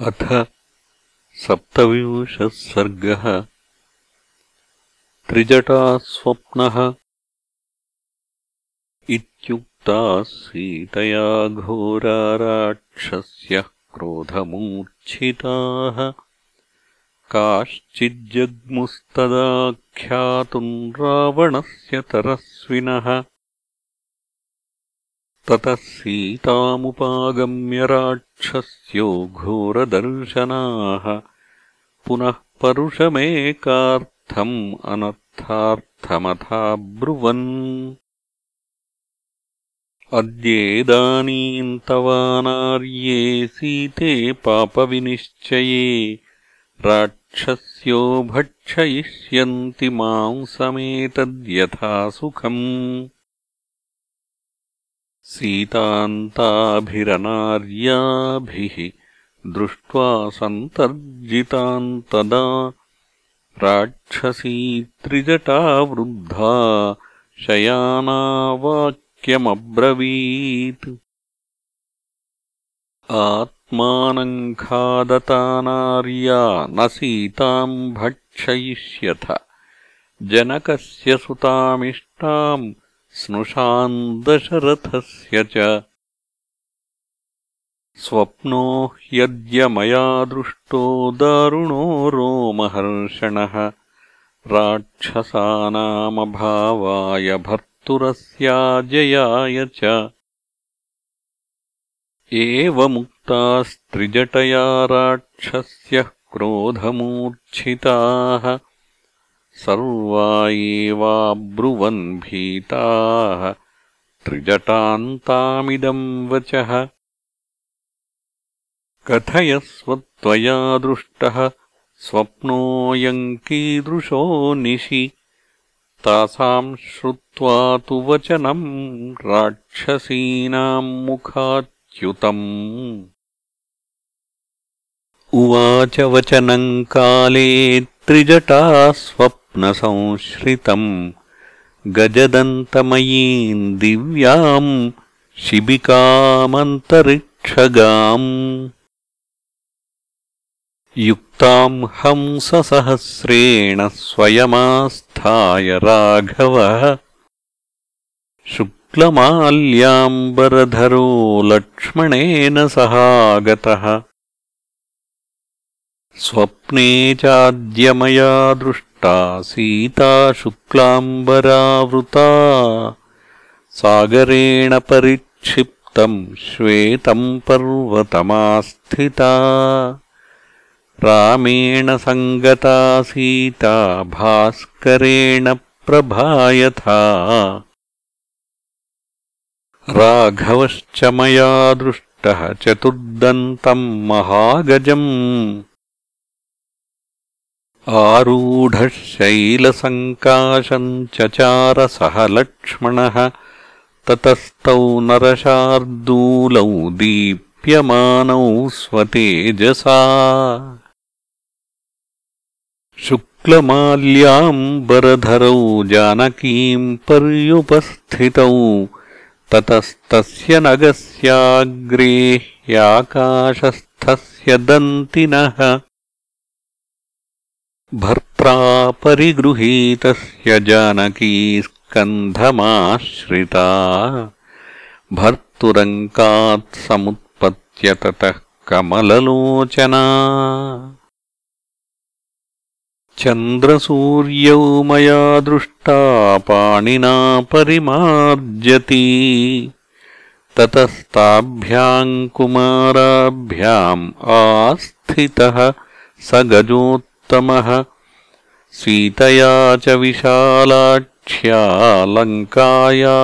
अथ सप्तविंशः सर्गः। त्रिजटास्वप्नः इत्युक्ता सीतया घोराराक्षस्यः क्रोधमूर्च्छिताः। काश्चिज्जग्मुस्तदाख्यातुम् रावणस्य तरस्विनः ततः सीतामुपागम्य राक्षस्यो घोरदर्शनाः। पुनः परुषमेकार्थम् अनर्थार्थमथाब्रुवन् अद्येदानीम् तवानार्ये सीते पापविनिश्चये। राक्षस्यो भक्षयिष्यन्ति मांसमेतद्यथा सुखम् सीतान्ताभिरनार्याभिः दृष्ट्वा सन्तर्जिताम् तदा राक्षसी त्रिजटा वृद्धा शयानावाक्यमब्रवीत्। आत्मानम् खादतानार्या न सीताम् भक्षयिष्यथ। जनकस्य सुतामिष्टाम् स्नुषाम् दशरथस्य च। स्वप्नो ह्यद्य मया दृष्टो दारुणो रोमहर्षणः। राक्षसानामभावाय भर्तुरस्याजयाय च। एवमुक्तास्त्रिजटया राक्षस्यः क्रोधमूर्च्छिताः सर्वा एवाब्रुवन् भीताः त्रिजटान्तामिदम् वचः। कथयस्वत्वया दृष्टः स्वप्नोऽयम् कीदृशो निशि। तासाम् श्रुत्वा तु वचनम् राक्षसीनाम् मुखाच्युतम्। उवाच वचनम् काले त्रिजटा स्वप् संश्रितम् गजदन्तमयीम् दिव्याम् शिबिकामन्तरिक्षगाम्। युक्ताम् हंससहस्रेण स्वयमास्थाय राघवः। शुक्लमाल्याम्बरधरो लक्ष्मणेन सहागतः। स्वप्ने चाद्यमया दृष्ट सीता शुक्लाम्बरावृता। सागरेण परिक्षिप्तम् श्वेतम् पर्वतमास्थिता। रामेण सङ्गता सीता भास्करेण प्रभायथा। राघवश्च मया दृष्टः चतुर्दन्तम् महागजम् आरूढः शैलसङ्काशम् चचारसः लक्ष्मणः ततस्तौ नरशार्दूलौ दीप्यमानौ स्वतेजसा। शुक्लमाल्याम्बरधरौ जानकीम् पर्युपस्थितौ ततस्तस्य नगस्याग्रे ह्याकाशस्थस्य दन्तिनः भर्त्रा परिगृहीतस्य जानकी स्कन्धमाश्रिता। समुत्पत्य ततः कमललोचना। चन्द्रसूर्यौ मया दृष्टा पाणिना परिमार्जति। ततस्ताभ्याम् कुमाराभ्याम् आस्थितः स गजोत् सीतया च विशालाक्ष्या लङ्काया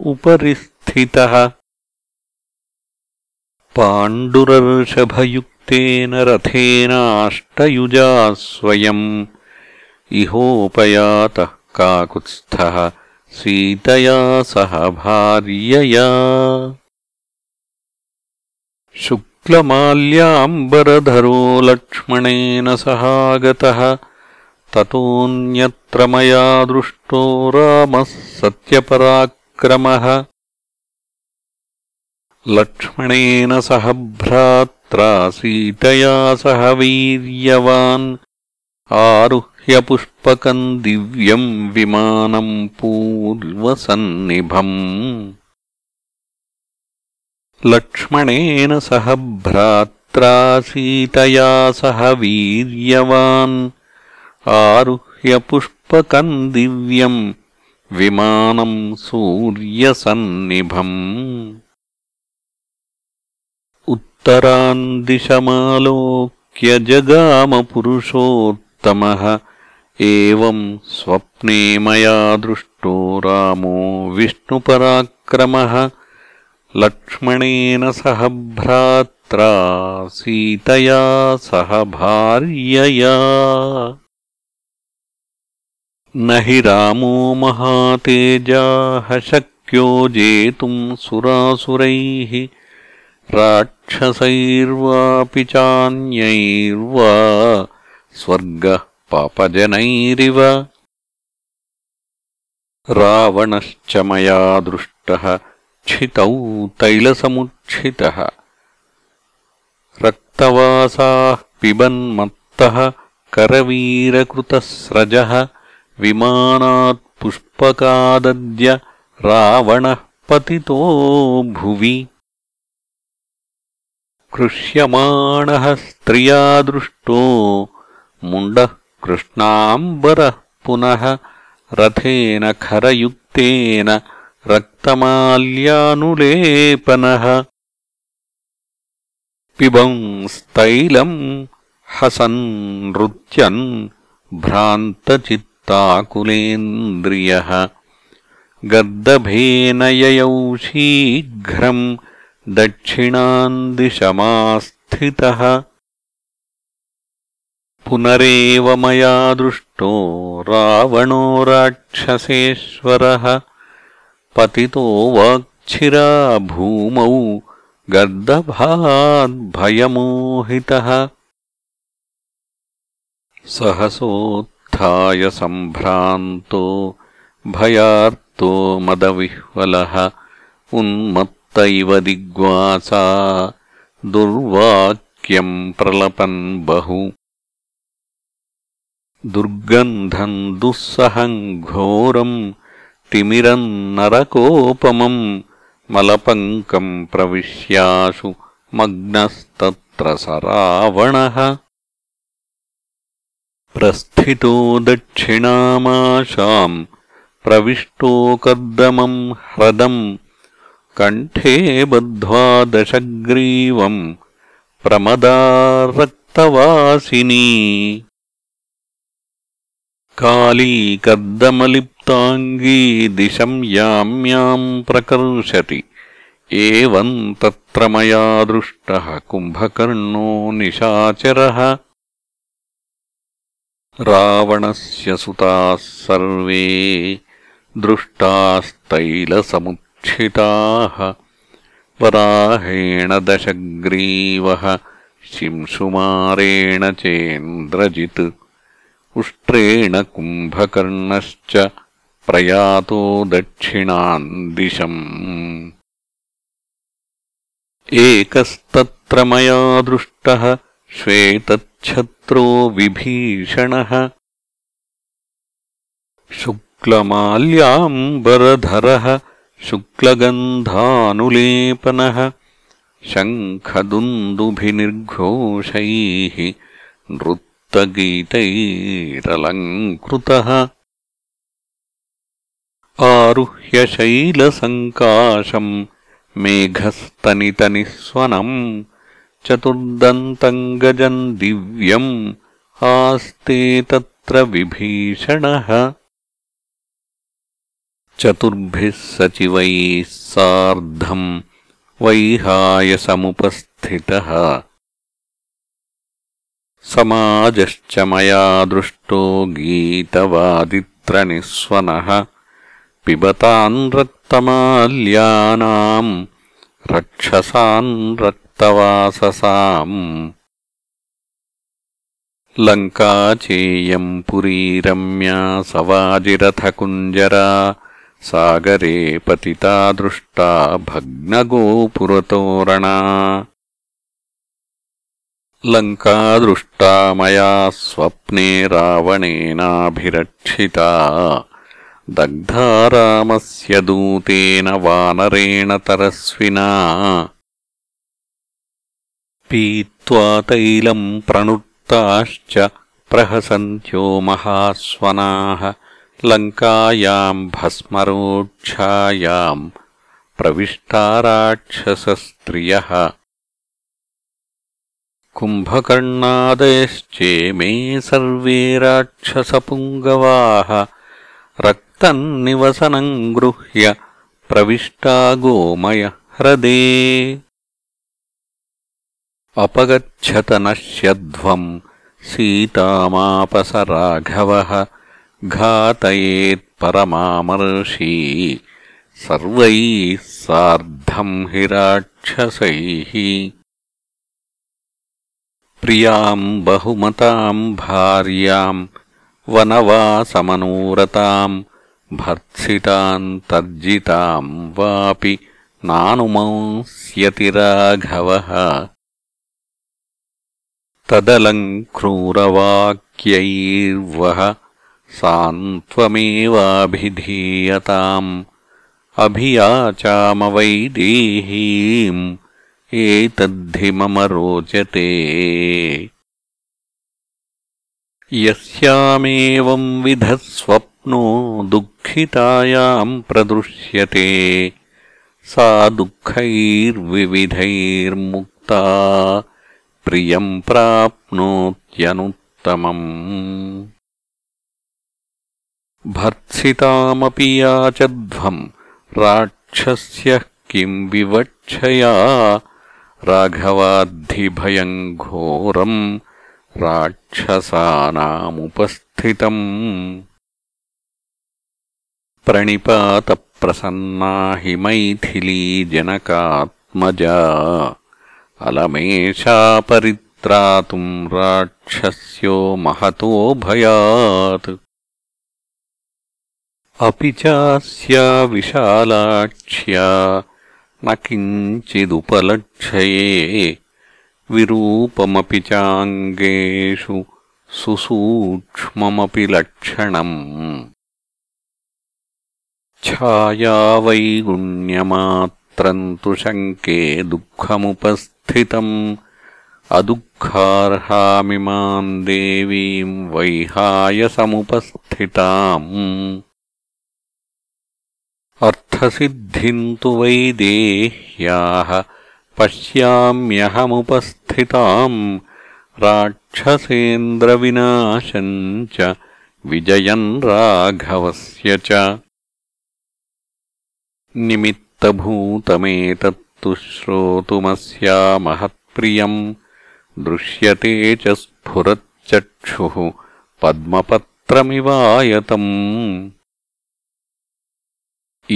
उपरि स्थितः पाण्डुरर्षभयुक्तेन रथेनाष्टयुजा स्वयम्। इहोपयातः काकुत्स्थः। सीतया सह भार्यया शुक्लमाल्याम्बरधरो लक्ष्मणेन सहागतः ततोऽन्यत्र मया दृष्टो रामः सत्यपराक्रमः। लक्ष्मणेन सह भ्रात्रा सीतया सह वीर्यवान् आरुह्य पुष्पकम् दिव्यम् विमानम् पूर्वसन्निभम् लक्ष्मणेन सह भ्रात्रा सीतया सह वीर्यवान् आरुह्य पुष्पकम् दिव्यम् विमानम् सूर्यसन्निभम् उत्तरान् दिशमालोक्य जगामपुरुषोत्तमः एवम् स्वप्ने मया दृष्टो रामो विष्णुपराक्रमः लक्ष्मणेन सह भ्रात्रा सीतया सह भार्यया। न हि रामो महातेजाः शक्यो जेतुम् सुरासुरैः राक्षसैर्वापि चान्यैर्वा स्वर्गः पापजनैरिव। रावणश्च मया दृष्टः तैलसमुच्छितः। रक्तवासाः पिबन्मत्तः करवीरकृतस्रजः विमानात् पुष्पकादद्य रावणः पतितो भुवि। कृष्यमाणः स्त्रिया दृष्टो मुण्डः कृष्णाम्बरः पुनः रथेन खरयुक्तेन रक्तमाल्यानुलेपनः। पिबंस्तैलम् हसन् नृत्यन् भ्रान्तचित्ताकुलेन्द्रियः। गर्दभेन ययौ शीघ्रम् दक्षिणान्दिशमास्थितः। पुनरेव मया दृष्टो रावणो राक्षसेश्वरः पतितो वाक्छिरा भूमौ गर्दभाद्भयमोहितः सहसोत्थाय सम्भ्रान्तो भयार्तो मदविह्वलः उन्मत् इव दिग्वासा दुर्वाक्यम् प्रलपन् बहु। दुर्गन्धम् दुःसहम् घोरम् तिमिरम् नरकोपमम् मलपङ्कम् प्रविश्याशु मग्नस्तत्र स रावणः प्रस्थितो दक्षिणामाशाम् प्रविष्टो कर्दमम् ह्रदम् कण्ठे बद्ध्वा दशग्रीवम् प्रमदा रक्तवासिनी कालीकर्दमलिप्ताङ्गी दिशम् याम्याम् प्रकर्षति। एवम् तत्र मया दृष्टः कुम्भकर्णो निशाचरः। रावणस्य सुताः सर्वे दृष्टास्तैलसमुत् क्षिताः वराहेण दशग्रीवः शिंशुमारेण चेन्द्रजित्। उष्ट्रेण कुम्भकर्णश्च प्रयातो दक्षिणान् दिशम्। एकस्तत्र मया दृष्टः श्वेतच्छत्रो विभीषणः। शुक्लमाल्याम्बरधरः शुक्लगन्धानुलेपनः। शङ्खदुन्दुभिनिर्घोषैः नृत्तगीतैरलङ्कृतः आरुह्य शैलसङ्काशम् मेघस्तनितनिःस्वनम् चतुर्दन्तम् गजम् दिव्यम् आस्ते तत्र विभीषणः। चतुर्भिः सचिवैः सार्धम् वैहायसमुपस्थितः। समाजश्च मया दृष्टो गीतवादित्रनिःस्वनः పిబతాన్ రక్తమాల్యానాం రక్షసాన్ రక్తవాససాం లంకా చేయం పురీ రమ్యా సవాజిరథకుంజరా సాగరే పతితా దృష్టా భగ్నగోపురతోరణా లంకా దృష్టా మయా స్వప్నే రావణేనాభిరక్షితా దగ్ధారామస్య దూతేన వానరేణ తరస్వినా. పీత్వా తైలం ప్రణుత్తాశ్చ ప్రహసంత్యో మహాస్వనాః. లంకాయాం భస్మరోక్షాయాం ప్రవిష్టారాక్షసస్త్రియः. కుంభకర్ణాదయశ్చేమే సర్వే రాక్షసపుంగవాః. రక్ सर्वे राक्षसपुङ्गवाः रक्तम् निवसनम् गृह्य प्रविष्टा गोमयह्रदे अपगच्छत नश्यध्वम् सीतामापस राघवः घातयेत्परमामर्षी सर्वैः सार्धम् हि राक्षसैः। प्रियाम् बहुमताम् भार्याम् वनवासमनोरताम् भर्त्सिताम् तर्जिताम् वापि नानुमंस्यति राघवः तदलम् क्रूरवाक्यैर्वः सान्त्वमेवाभिधीयताम्। अभियाचामवैदेहीम् एतद्धि मम रोचते। यस्यामेवम् स्वप्नो दुःखितायाम् प्रदृश्यते। सा दुःखैर्विविधैर्मुक्ता। प्रियम् प्राप्नोत्यनुत्तमम्। भर्त्सितामपि याचध्वम् राक्षस्यः किम् विवक्षया। राघवाद्धिभयम् घोरम् राक्षसानामुपस्थितम् प्रणिपातप्रसन्ना हि मैथिली जनकात्मजा अलमेषा परित्रातुम् राक्षस्यो महतो भयात् अपि चास्या विशालाक्ष्या न किञ्चिदुपलक्षये विरूपमपि चाङ्गेषु सुसूक्ष्ममपि लक्षणम् छायावैगुण्यमात्रम् तु शङ्के दुःखमुपस्थितम्। अदुःखार्हामिमाम् देवीम् वैहायसमुपस्थिताम्। अर्थसिद्धिम् तु वैदेह्याः पश्याम्यहमुपस्थिताम्। राक्षसेन्द्रविनाशम् च विजयम् राघवस्य च निमित्तभूतमेतत्तु श्रोतुमस्या महत्प्रियम् दृश्यते च स्फुरच्चक्षुः पद्मपत्रमिवायतम्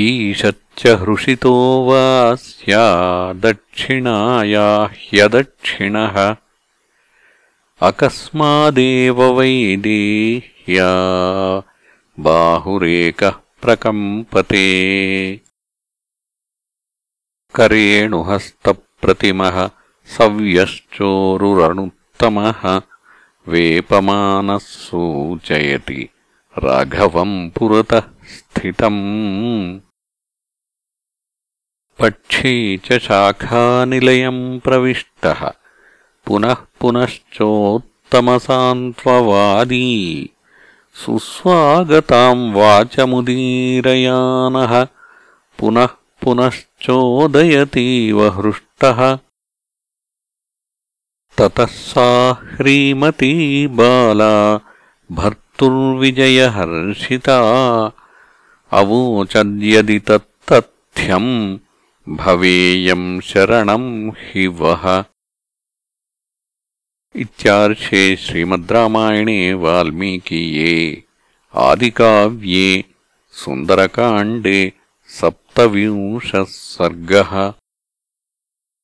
ईशच्च हृषितो वा स्यादक्षिणाया ह्यदक्षिणः अकस्मादेव वैदेह्या बाहुरेकः प्रकम्पते करेणुहस्तप्रतिमः सव्यश्चोरुरनुत्तमः वेपमानः सूचयति राघवम् पुरतः स्थितम् पक्षी च शाखानिलयम् प्रविष्टः पुनः पुनश्चोत्तमसान्त्ववादी सुस्वागताम् वाचमुदीरयानः पुनः पुनश्चोदयतीव हृष्टः ततः सा ह्रीमती बाला भर्तुर्विजयहर्षिता अवोचद्यदि तत्तथ्यम् भवेयम् शरणम् हि वः इत्यार्षे श्रीमद्रामायणे वाल्मीकीये आदिकाव्ये सुन्दरकाण्डे सप्तविंशः सर्गः